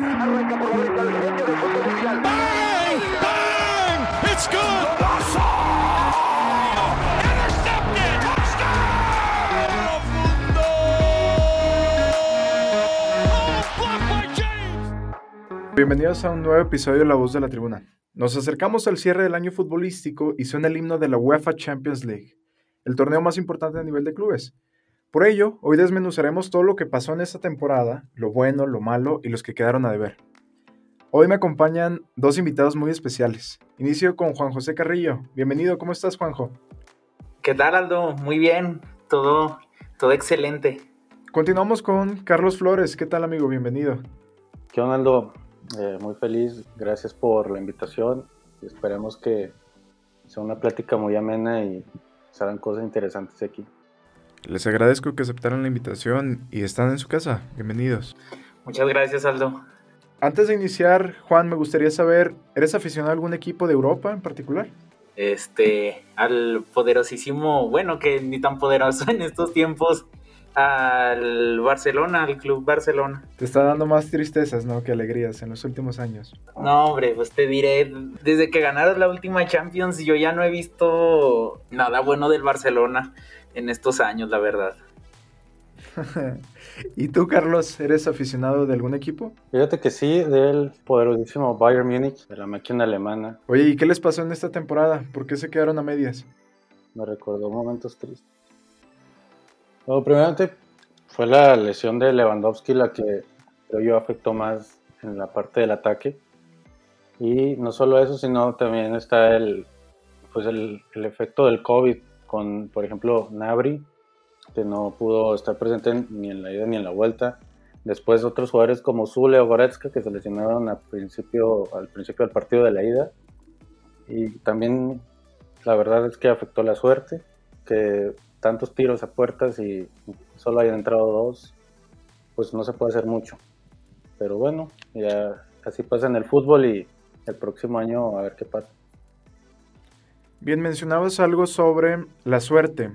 Arranca por la derecha el genio del fútbol mundial. Bang! Bang! It's good! Intercepted! Touchdown! Bienvenidos a un nuevo episodio de La Voz de la Tribuna. Nos acercamos al cierre del año futbolístico y suena el himno de la UEFA Champions League, el torneo más importante a nivel de clubes. Por ello, hoy desmenuzaremos todo lo que pasó en esta temporada, lo bueno, lo malo y los que quedaron a deber. Hoy me acompañan dos invitados muy especiales. Inicio con Juan José Carrillo. Bienvenido, ¿cómo estás, Juanjo? ¿Qué tal, Aldo? Muy bien, todo, todo excelente. Continuamos con Carlos Flores. ¿Qué tal, amigo? Bienvenido. ¿Qué onda, Aldo? Eh, muy feliz, gracias por la invitación esperemos que sea una plática muy amena y salgan cosas interesantes aquí. Les agradezco que aceptaron la invitación y están en su casa. Bienvenidos. Muchas gracias, Aldo. Antes de iniciar, Juan, me gustaría saber, ¿eres aficionado a algún equipo de Europa en particular? Este, al poderosísimo, bueno, que ni tan poderoso en estos tiempos, al Barcelona, al Club Barcelona. Te está dando más tristezas, ¿no? Que alegrías en los últimos años. No, hombre, pues te diré, desde que ganaron la última Champions, yo ya no he visto nada bueno del Barcelona en estos años, la verdad. ¿Y tú, Carlos, eres aficionado de algún equipo? Fíjate que sí, del poderosísimo Bayern Múnich, de la máquina alemana, Oye, ¿y qué les pasó en esta temporada? ¿Por qué se quedaron a medias? me recordó momentos tristes. Bueno, primeramente fue la lesión de Lewandowski la que creo yo afectó más en la parte del ataque. Y no solo eso, sino también está el, pues el, el efecto del COVID con, por ejemplo, Nabri, que no pudo estar presente ni en la ida ni en la vuelta. Después otros jugadores como Zule o Goretzka que se lesionaron al principio, al principio del partido de la ida. Y también la verdad es que afectó la suerte, que tantos tiros a puertas y solo hayan entrado dos, pues no se puede hacer mucho. Pero bueno, ya así pasa en el fútbol y el próximo año a ver qué pasa. Bien, mencionabas algo sobre la suerte.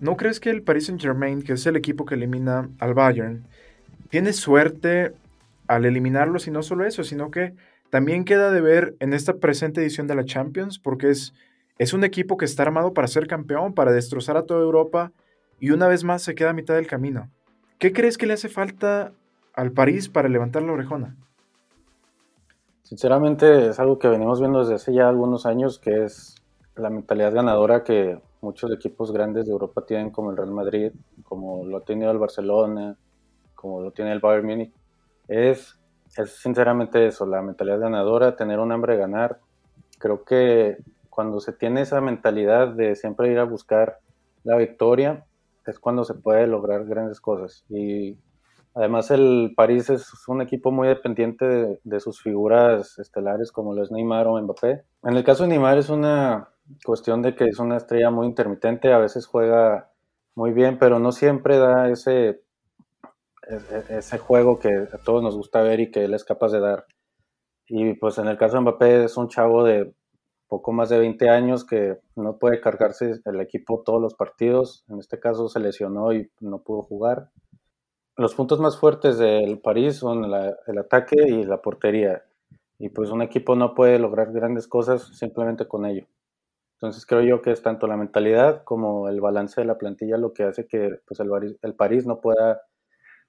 ¿No crees que el Paris Saint-Germain, que es el equipo que elimina al Bayern, tiene suerte al eliminarlos y no solo eso, sino que también queda de ver en esta presente edición de la Champions, porque es, es un equipo que está armado para ser campeón, para destrozar a toda Europa y una vez más se queda a mitad del camino. ¿Qué crees que le hace falta al París para levantar la orejona? Sinceramente es algo que venimos viendo desde hace ya algunos años, que es la mentalidad ganadora que muchos equipos grandes de Europa tienen, como el Real Madrid, como lo ha tenido el Barcelona, como lo tiene el Bayern Múnich. Es, es sinceramente eso, la mentalidad ganadora, tener un hambre de ganar. Creo que cuando se tiene esa mentalidad de siempre ir a buscar la victoria, es cuando se puede lograr grandes cosas. Y además el París es un equipo muy dependiente de, de sus figuras estelares como lo es Neymar o Mbappé. En el caso de Neymar es una cuestión de que es una estrella muy intermitente, a veces juega muy bien, pero no siempre da ese, ese, ese juego que a todos nos gusta ver y que él es capaz de dar. Y pues en el caso de Mbappé es un chavo de poco más de 20 años que no puede cargarse el equipo todos los partidos. En este caso se lesionó y no pudo jugar. Los puntos más fuertes del París son el ataque y la portería. Y pues un equipo no puede lograr grandes cosas simplemente con ello. Entonces creo yo que es tanto la mentalidad como el balance de la plantilla lo que hace que pues, el, París, el París no pueda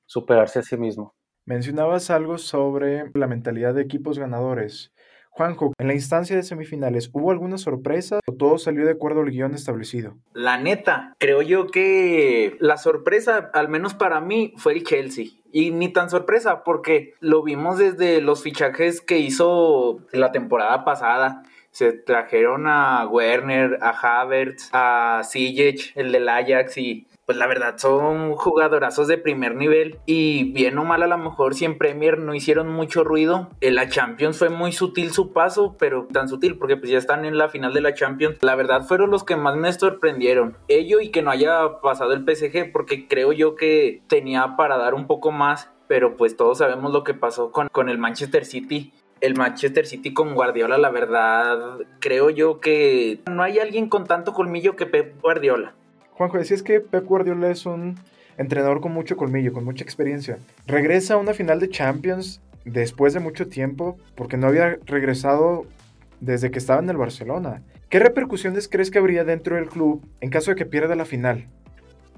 superarse a sí mismo. Mencionabas algo sobre la mentalidad de equipos ganadores. Juanjo, en la instancia de semifinales, ¿hubo alguna sorpresa o todo salió de acuerdo al guion establecido? La neta, creo yo que la sorpresa, al menos para mí, fue el Chelsea. Y ni tan sorpresa, porque lo vimos desde los fichajes que hizo la temporada pasada. Se trajeron a Werner, a Havertz, a Ziyech, el del Ajax, y pues la verdad son jugadorazos de primer nivel. Y bien o mal, a lo mejor si en Premier no hicieron mucho ruido. En la Champions fue muy sutil su paso, pero tan sutil porque pues ya están en la final de la Champions. La verdad fueron los que más me sorprendieron. Ello y que no haya pasado el PSG, porque creo yo que tenía para dar un poco más. Pero pues todos sabemos lo que pasó con, con el Manchester City el Manchester City con Guardiola, la verdad, creo yo que no hay alguien con tanto colmillo que Pep Guardiola. Juanjo, decías que Pep Guardiola es un entrenador con mucho colmillo, con mucha experiencia. Regresa a una final de Champions después de mucho tiempo, porque no había regresado desde que estaba en el Barcelona. ¿Qué repercusiones crees que habría dentro del club en caso de que pierda la final?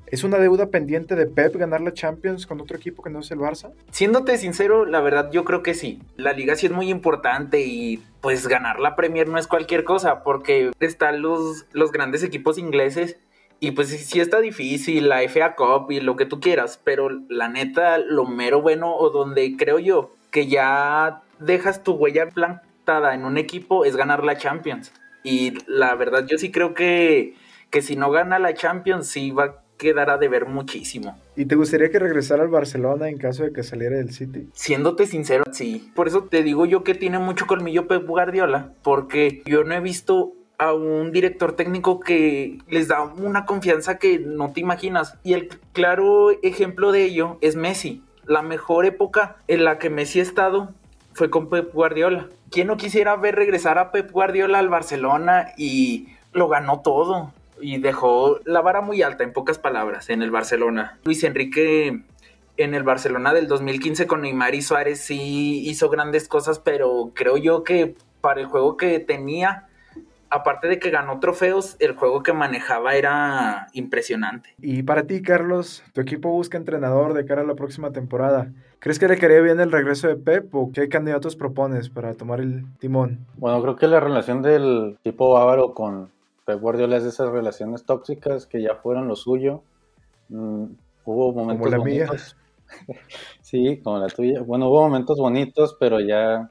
¿Es una deuda pendiente de Pep ganar la Champions con otro equipo que no es el Barça? Siéndote sincero, la verdad yo creo que sí. La liga sí es muy importante y pues ganar la Premier no es cualquier cosa porque están los, los grandes equipos ingleses y pues sí está difícil, la FA Cup y lo que tú quieras, pero la neta, lo mero bueno o donde creo yo que ya dejas tu huella plantada en un equipo es ganar la Champions. Y la verdad yo sí creo que, que si no gana la Champions sí va a quedar a deber muchísimo. ¿Y te gustaría que regresara al Barcelona en caso de que saliera del City? Siéndote sincero, sí. Por eso te digo yo que tiene mucho colmillo Pep Guardiola, porque yo no he visto a un director técnico que les da una confianza que no te imaginas. Y el claro ejemplo de ello es Messi. La mejor época en la que Messi ha estado fue con Pep Guardiola. ¿Quién no quisiera ver regresar a Pep Guardiola al Barcelona y lo ganó todo? Y dejó la vara muy alta, en pocas palabras, en el Barcelona. Luis Enrique en el Barcelona del 2015 con Neymar y Suárez sí hizo grandes cosas, pero creo yo que para el juego que tenía aparte de que ganó trofeos, el juego que manejaba era impresionante. Y para ti, Carlos, tu equipo busca entrenador de cara a la próxima temporada. ¿Crees que le quería bien el regreso de Pep o qué candidatos propones para tomar el timón? Bueno, creo que la relación del equipo bávaro con Pep Guardiola es de esas relaciones tóxicas que ya fueron lo suyo. Mm, hubo momentos Como la bonitos. sí, como la tuya. Bueno, hubo momentos bonitos, pero ya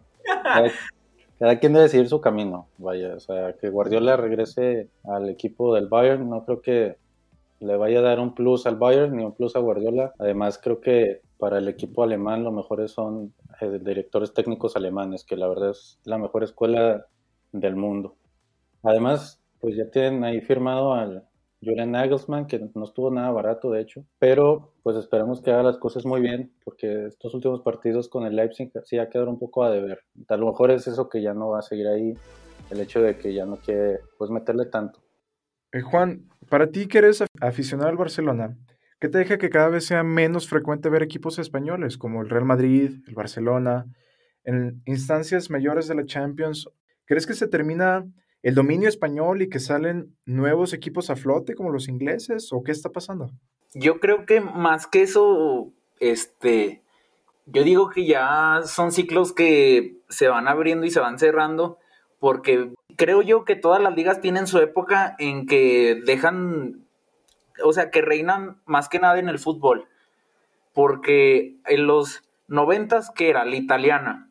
cada quien debe seguir su camino, vaya, o sea, que Guardiola regrese al equipo del Bayern, no creo que le vaya a dar un plus al Bayern ni un plus a Guardiola, además creo que para el equipo alemán lo mejores son eh, directores técnicos alemanes, que la verdad es la mejor escuela del mundo. Además, pues ya tienen ahí firmado al, Julian Nagelsmann, que no estuvo nada barato, de hecho, pero pues esperamos que haga las cosas muy bien, porque estos últimos partidos con el Leipzig sí ha quedado un poco a deber. A lo mejor es eso que ya no va a seguir ahí, el hecho de que ya no quiere pues meterle tanto. Eh, Juan, para ti que eres aficionado al Barcelona, ¿qué te deja que cada vez sea menos frecuente ver equipos españoles como el Real Madrid, el Barcelona, en instancias mayores de la Champions? ¿Crees que se termina el dominio español y que salen nuevos equipos a flote como los ingleses o qué está pasando? Yo creo que más que eso, este, yo digo que ya son ciclos que se van abriendo y se van cerrando porque creo yo que todas las ligas tienen su época en que dejan, o sea, que reinan más que nada en el fútbol. Porque en los noventas, que era la italiana,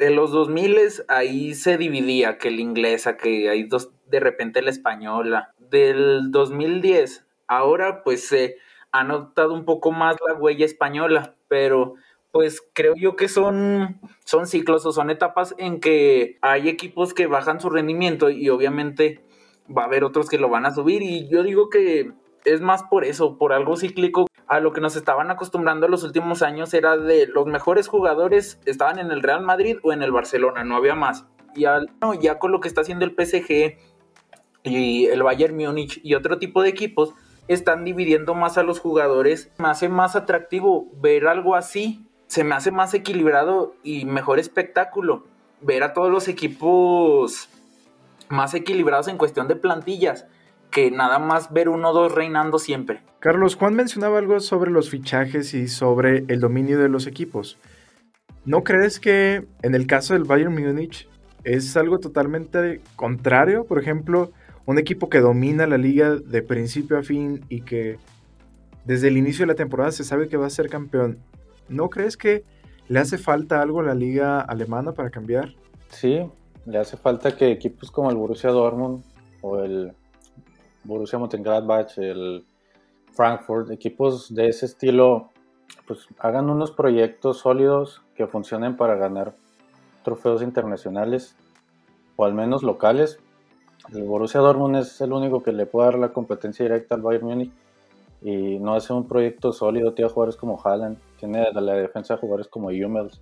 de los 2000 ahí se dividía que el inglesa, que hay dos, de repente la española. Del 2010, ahora pues se ha notado un poco más la huella española, pero pues creo yo que son, son ciclos o son etapas en que hay equipos que bajan su rendimiento y obviamente va a haber otros que lo van a subir y yo digo que es más por eso, por algo cíclico a lo que nos estaban acostumbrando los últimos años era de los mejores jugadores estaban en el Real Madrid o en el Barcelona, no había más. Y ya con lo que está haciendo el PSG y el Bayern Múnich y otro tipo de equipos, están dividiendo más a los jugadores. Me hace más atractivo ver algo así, se me hace más equilibrado y mejor espectáculo. Ver a todos los equipos más equilibrados en cuestión de plantillas que nada más ver uno o dos reinando siempre. Carlos, Juan mencionaba algo sobre los fichajes y sobre el dominio de los equipos. ¿No crees que en el caso del Bayern Múnich es algo totalmente contrario? Por ejemplo, un equipo que domina la liga de principio a fin y que desde el inicio de la temporada se sabe que va a ser campeón. ¿No crees que le hace falta algo a la liga alemana para cambiar? Sí, le hace falta que equipos como el Borussia Dortmund o el Borussia Mönchengladbach, el Frankfurt, equipos de ese estilo, pues hagan unos proyectos sólidos que funcionen para ganar trofeos internacionales o al menos locales. El Borussia Dortmund es el único que le puede dar la competencia directa al Bayern Múnich y no hace un proyecto sólido. Tiene jugadores como Haaland, tiene a la defensa jugadores como Hummels,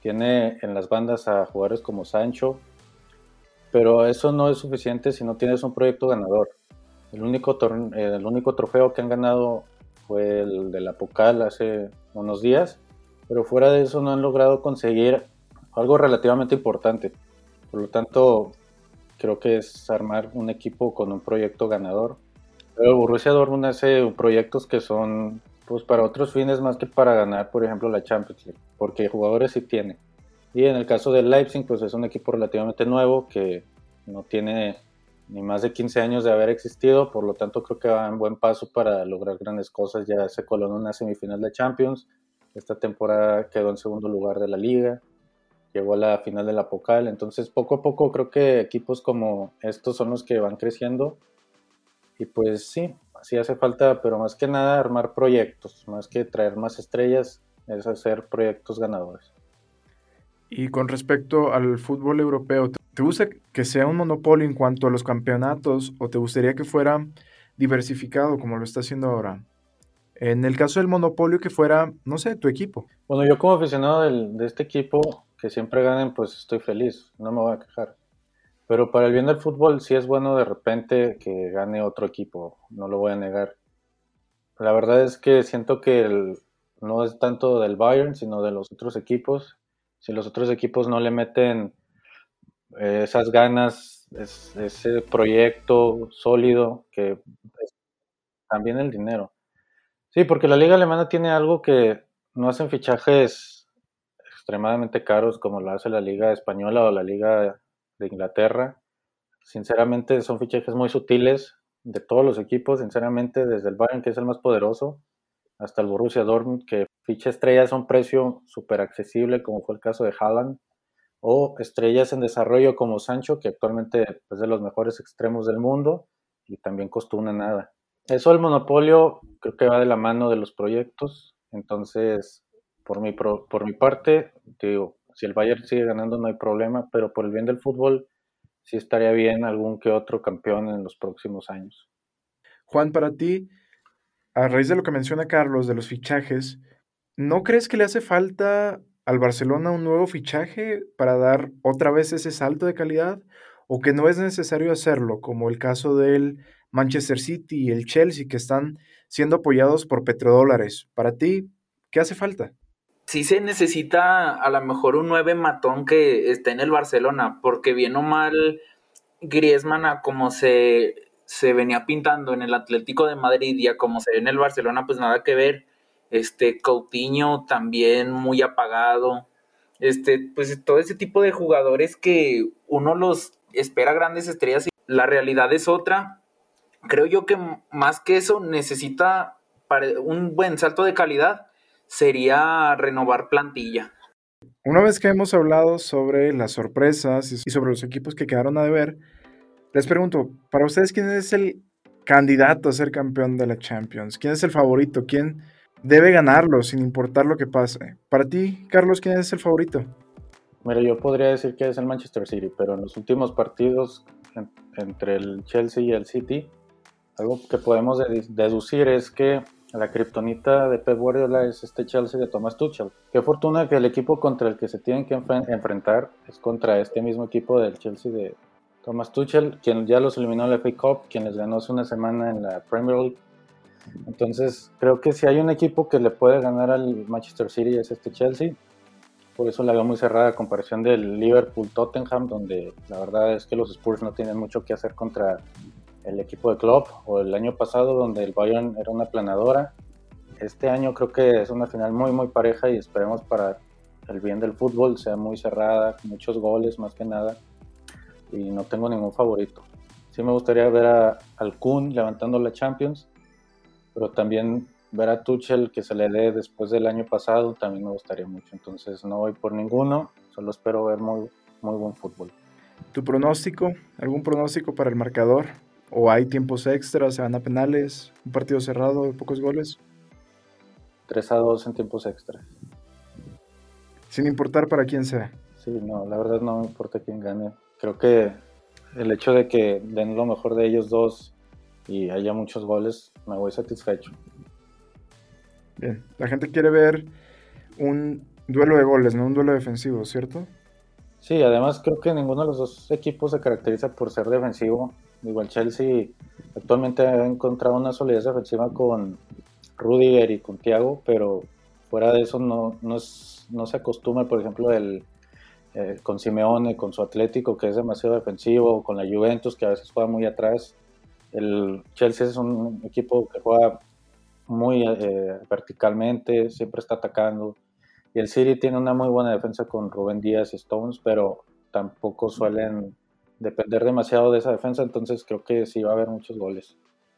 tiene en las bandas a jugadores como Sancho, pero eso no es suficiente si no tienes un proyecto ganador. El único, el único trofeo que han ganado fue el de la Pocal hace unos días pero fuera de eso no han logrado conseguir algo relativamente importante. Por lo tanto, creo que es armar un equipo con un proyecto ganador. Pero Borussia Dortmund hace proyectos que son pues para otros fines más que para ganar, por ejemplo, la Champions League, porque jugadores sí tiene. Y en el caso del Leipzig, pues es un equipo relativamente nuevo que no tiene ni más de 15 años de haber existido, por lo tanto creo que va en buen paso para lograr grandes cosas. Ya se coló en una semifinal de Champions, esta temporada quedó en segundo lugar de la liga, llegó a la final de la Pocal, entonces poco a poco creo que equipos como estos son los que van creciendo. Y pues sí, sí hace falta, pero más que nada armar proyectos, más que traer más estrellas, es hacer proyectos ganadores. Y con respecto al fútbol europeo, ¿te gusta que sea un monopolio en cuanto a los campeonatos o te gustaría que fuera diversificado como lo está haciendo ahora? En el caso del monopolio, que fuera, no sé, tu equipo. Bueno, yo como aficionado de este equipo, que siempre ganen, pues estoy feliz, no me voy a quejar. Pero para el bien del fútbol sí es bueno de repente que gane otro equipo, no lo voy a negar. La verdad es que siento que no es tanto del Bayern, sino de los otros equipos. Si los otros equipos no le meten esas ganas, es, ese proyecto sólido, que también el dinero. Sí, porque la liga alemana tiene algo que no hacen fichajes extremadamente caros como lo hace la liga española o la liga de Inglaterra. Sinceramente son fichajes muy sutiles de todos los equipos, sinceramente desde el Bayern que es el más poderoso hasta el Borussia Dortmund que ficha estrellas a un precio súper accesible como fue el caso de Haaland o estrellas en desarrollo como Sancho que actualmente es de los mejores extremos del mundo y también costó una nada. Eso el monopolio creo que va de la mano de los proyectos, entonces por mi, por mi parte digo, si el Bayern sigue ganando no hay problema, pero por el bien del fútbol sí estaría bien algún que otro campeón en los próximos años. Juan, para ti, a raíz de lo que menciona Carlos de los fichajes, ¿no crees que le hace falta al Barcelona un nuevo fichaje para dar otra vez ese salto de calidad? ¿O que no es necesario hacerlo, como el caso del Manchester City y el Chelsea, que están siendo apoyados por petrodólares? Para ti, ¿qué hace falta? sí se necesita a lo mejor un nueve matón que esté en el Barcelona, porque bien o mal Griezmann como se, se venía pintando en el Atlético de Madrid y a como se ve en el Barcelona, pues nada que ver. Este Coutinho también muy apagado. Este, pues todo ese tipo de jugadores que uno los espera grandes estrellas y la realidad es otra. Creo yo que más que eso necesita un buen salto de calidad sería renovar plantilla. Una vez que hemos hablado sobre las sorpresas y sobre los equipos que quedaron a deber, les pregunto, para ustedes, ¿quién es el candidato a ser campeón de la Champions? ¿Quién es el favorito? ¿Quién debe ganarlo sin importar lo que pase? Para ti, Carlos, ¿quién es el favorito? Mira, yo podría decir que es el Manchester City, pero en los últimos partidos entre el Chelsea y el City, algo que podemos deducir es que la kriptonita de Pep Guardiola es este Chelsea de Thomas Tuchel. Qué fortuna que el equipo contra el que se tienen que enfrentar es contra este mismo equipo del Chelsea de Thomas Tuchel, quien ya los eliminó en la FA Cup, quien les ganó hace una semana en la Premier League. Entonces, creo que si hay un equipo que le puede ganar al Manchester City es este Chelsea. Por eso la veo muy cerrada a comparación del Liverpool-Tottenham, donde la verdad es que los Spurs no tienen mucho que hacer contra el equipo de club o el año pasado donde el Bayern era una planadora. Este año creo que es una final muy muy pareja y esperemos para el bien del fútbol sea muy cerrada, muchos goles más que nada y no tengo ningún favorito. Sí me gustaría ver a, al levantando la Champions, pero también ver a Tuchel que se le dé después del año pasado también me gustaría mucho. Entonces no voy por ninguno, solo espero ver muy, muy buen fútbol. ¿Tu pronóstico? ¿Algún pronóstico para el marcador? ¿O hay tiempos extras, se van a penales, un partido cerrado de pocos goles? 3 a 2 en tiempos extras. Sin importar para quién sea. Sí, no, la verdad no me importa quién gane. Creo que el hecho de que den lo mejor de ellos dos y haya muchos goles, me voy satisfecho. Bien, la gente quiere ver un duelo de goles, no un duelo defensivo, ¿cierto? Sí, además creo que ninguno de los dos equipos se caracteriza por ser defensivo. Igual Chelsea actualmente ha encontrado una solidez defensiva con Rudiger y con Thiago, pero fuera de eso no, no, es, no se acostumbra, por ejemplo, el, eh, con Simeone, con su Atlético, que es demasiado defensivo, con la Juventus, que a veces juega muy atrás. El Chelsea es un equipo que juega muy eh, verticalmente, siempre está atacando. Y el City tiene una muy buena defensa con Rubén Díaz y Stones, pero tampoco suelen depender demasiado de esa defensa, entonces creo que sí va a haber muchos goles.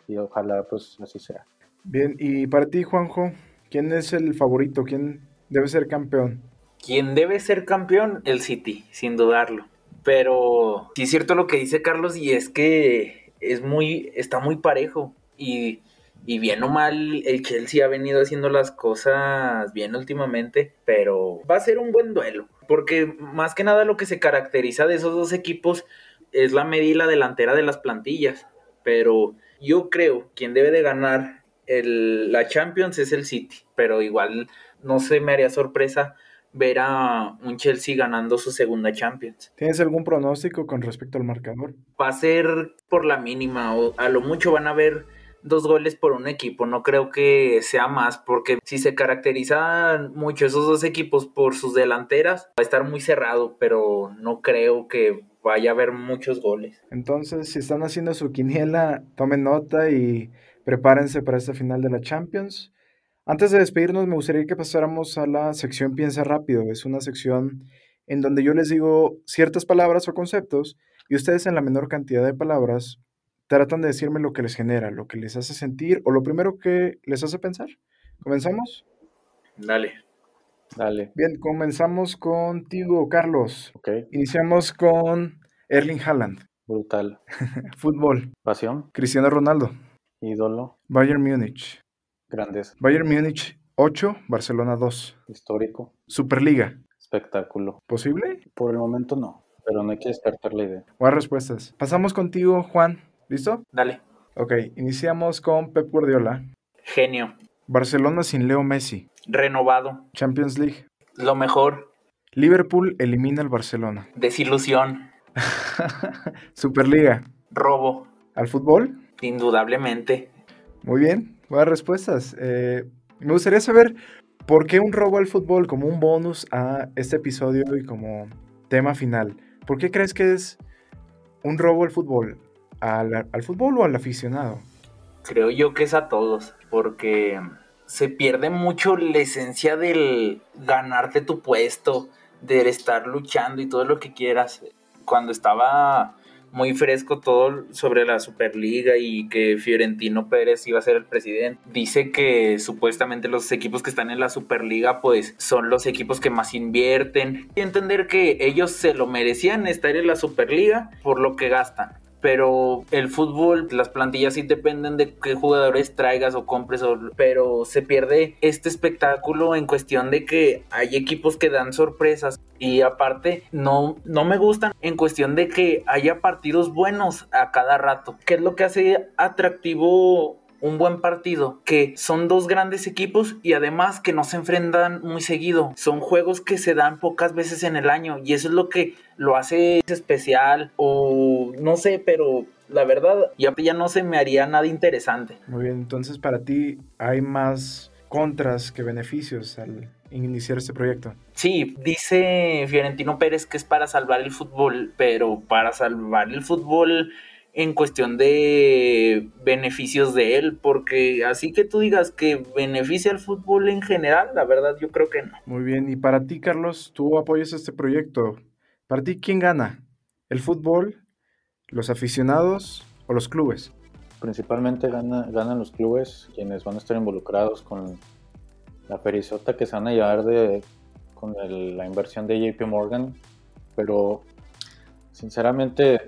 Y ojalá pues así sea. Bien, y para ti, Juanjo, ¿quién es el favorito? ¿Quién debe ser campeón? Quien debe ser campeón, el City, sin dudarlo. Pero sí es cierto lo que dice Carlos y es que es muy, está muy parejo. Y, y bien o mal, el Chelsea ha venido haciendo las cosas bien últimamente, pero va a ser un buen duelo. Porque más que nada lo que se caracteriza de esos dos equipos es la media y la delantera de las plantillas. Pero yo creo quien debe de ganar el, la Champions es el City. Pero igual no se me haría sorpresa ver a un Chelsea ganando su segunda Champions. ¿Tienes algún pronóstico con respecto al marcador? Va a ser por la mínima, o a lo mucho van a haber dos goles por un equipo, no creo que sea más, porque si se caracterizan mucho esos dos equipos por sus delanteras, va a estar muy cerrado, pero no creo que vaya a haber muchos goles. Entonces, si están haciendo su quiniela, tomen nota y prepárense para esta final de la Champions. Antes de despedirnos, me gustaría que pasáramos a la sección Piensa rápido. Es una sección en donde yo les digo ciertas palabras o conceptos y ustedes en la menor cantidad de palabras tratan de decirme lo que les genera, lo que les hace sentir o lo primero que les hace pensar. ¿Comenzamos? Dale. Dale. Bien, comenzamos contigo, Carlos. Ok. Iniciamos con Erling Haaland. Brutal. Fútbol. Pasión. Cristiano Ronaldo. Ídolo. Bayern Múnich. Grandes. Bayern Múnich 8, Barcelona 2. Histórico. Superliga. Espectáculo. ¿Posible? Por el momento no, pero no hay que descartar la idea. Buenas respuestas. Pasamos contigo, Juan. ¿Listo? Dale. Ok, iniciamos con Pep Guardiola. Genio. Barcelona sin Leo Messi. Renovado. Champions League. Lo mejor. Liverpool elimina al Barcelona. Desilusión. Superliga. Robo. ¿Al fútbol? Indudablemente. Muy bien, buenas respuestas. Eh, me gustaría saber por qué un robo al fútbol como un bonus a este episodio y como tema final. ¿Por qué crees que es un robo al fútbol? ¿Al, al fútbol o al aficionado? Creo yo que es a todos, porque se pierde mucho la esencia del ganarte tu puesto, de estar luchando y todo lo que quieras. Cuando estaba muy fresco todo sobre la Superliga y que Fiorentino Pérez iba a ser el presidente. Dice que supuestamente los equipos que están en la Superliga pues son los equipos que más invierten y entender que ellos se lo merecían estar en la Superliga por lo que gastan. Pero el fútbol, las plantillas sí dependen de qué jugadores traigas o compres, pero se pierde este espectáculo en cuestión de que hay equipos que dan sorpresas y aparte no, no me gustan en cuestión de que haya partidos buenos a cada rato. ¿Qué es lo que hace atractivo un buen partido? Que son dos grandes equipos y además que no se enfrentan muy seguido. Son juegos que se dan pocas veces en el año y eso es lo que lo hace especial o no sé, pero la verdad ya, ya no se me haría nada interesante. Muy bien, entonces para ti hay más contras que beneficios al iniciar este proyecto. Sí, dice Fiorentino Pérez que es para salvar el fútbol, pero para salvar el fútbol en cuestión de beneficios de él, porque así que tú digas que beneficia al fútbol en general, la verdad yo creo que no. Muy bien, y para ti, Carlos, tú apoyas este proyecto. Para ti, ¿quién gana? ¿El fútbol, los aficionados o los clubes? Principalmente gana- ganan los clubes quienes van a estar involucrados con la perizota que se van a llevar de, con el- la inversión de JP Morgan. Pero sinceramente,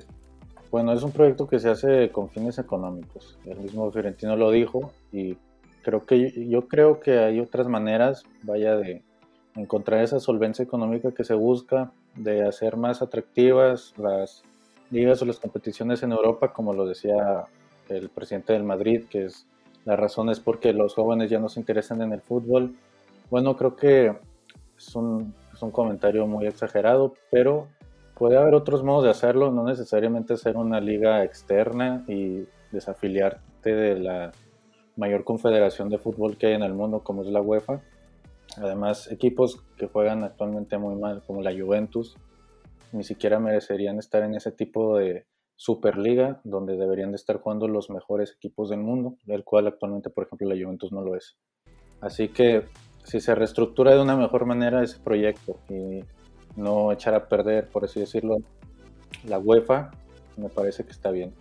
bueno, es un proyecto que se hace con fines económicos. El mismo Fiorentino lo dijo y creo que yo creo que hay otras maneras, vaya, de encontrar esa solvencia económica que se busca, de hacer más atractivas las ligas o las competiciones en Europa, como lo decía el presidente del Madrid, que es la razón es porque los jóvenes ya no se interesan en el fútbol. Bueno, creo que es un, es un comentario muy exagerado, pero puede haber otros modos de hacerlo, no necesariamente ser una liga externa y desafiliarte de la mayor confederación de fútbol que hay en el mundo, como es la UEFA. Además, equipos que juegan actualmente muy mal, como la Juventus, ni siquiera merecerían estar en ese tipo de Superliga, donde deberían de estar jugando los mejores equipos del mundo, el cual actualmente, por ejemplo, la Juventus no lo es. Así que si se reestructura de una mejor manera ese proyecto y no echar a perder, por así decirlo, la UEFA, me parece que está bien.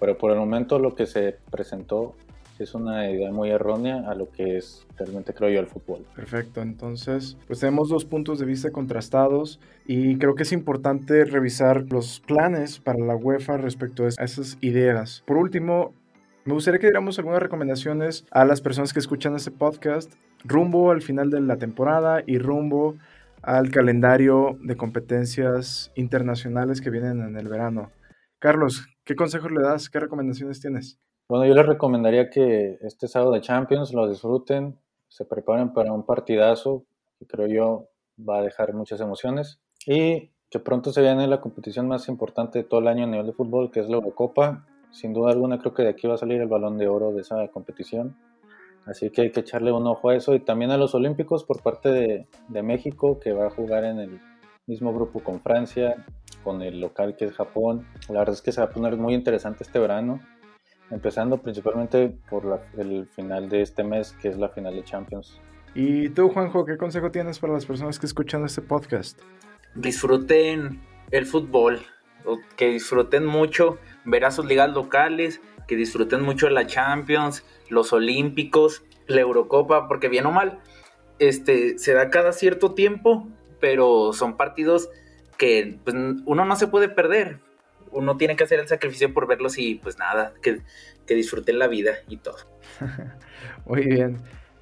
Pero por el momento lo que se presentó es una idea muy errónea a lo que es realmente creo yo el fútbol. Perfecto, entonces pues tenemos dos puntos de vista contrastados y creo que es importante revisar los planes para la UEFA respecto a esas ideas. Por último, me gustaría que diéramos algunas recomendaciones a las personas que escuchan este podcast rumbo al final de la temporada y rumbo al calendario de competencias internacionales que vienen en el verano. Carlos, ¿qué consejos le das? ¿Qué recomendaciones tienes? Bueno, yo les recomendaría que este sábado de Champions lo disfruten, se preparen para un partidazo que creo yo va a dejar muchas emociones y que pronto se viene la competición más importante de todo el año a nivel de fútbol, que es la Eurocopa. Sin duda alguna creo que de aquí va a salir el balón de oro de esa competición. Así que hay que echarle un ojo a eso y también a los Olímpicos por parte de, de México, que va a jugar en el mismo grupo con Francia, con el local que es Japón. La verdad es que se va a poner muy interesante este verano empezando principalmente por el final de este mes, que es la final de Champions. ¿Y tú, Juanjo, qué consejo tienes para las personas que escuchan este podcast? Disfruten el fútbol, que disfruten mucho ver a sus ligas locales, que disfruten mucho la Champions, los Olímpicos, la Eurocopa, porque bien o mal, este, se da cada cierto tiempo, pero son partidos que pues, uno no se puede perder uno tiene que hacer el sacrificio por verlos y pues nada, que, que disfruten la vida y todo. Muy bien.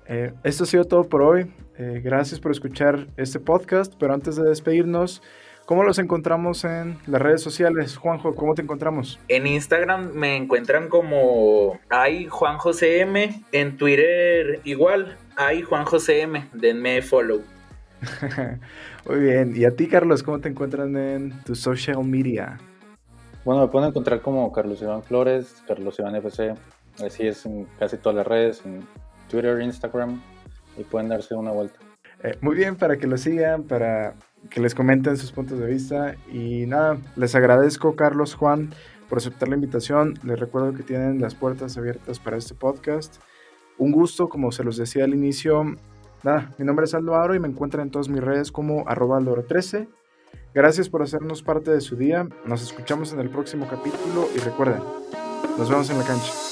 Eh, esto ha sido todo por hoy. Eh, gracias por escuchar este podcast, pero antes de despedirnos, ¿cómo los encontramos en las redes sociales? Juanjo, ¿cómo te encontramos? En Instagram me encuentran como hay Juan M, en Twitter igual, hay Juan M, denme follow. Muy bien, y a ti Carlos, ¿cómo te encuentran en tu social media? Bueno, me pueden encontrar como Carlos Iván Flores, Carlos Iván FC, así es en casi todas las redes, en Twitter, Instagram, y pueden darse una vuelta. Eh, muy bien, para que lo sigan, para que les comenten sus puntos de vista. Y nada, les agradezco, Carlos, Juan, por aceptar la invitación. Les recuerdo que tienen las puertas abiertas para este podcast. Un gusto, como se los decía al inicio. Nada, mi nombre es Aldo Aro y me encuentran en todas mis redes como arroba 13 Gracias por hacernos parte de su día. Nos escuchamos en el próximo capítulo y recuerden, nos vemos en la cancha.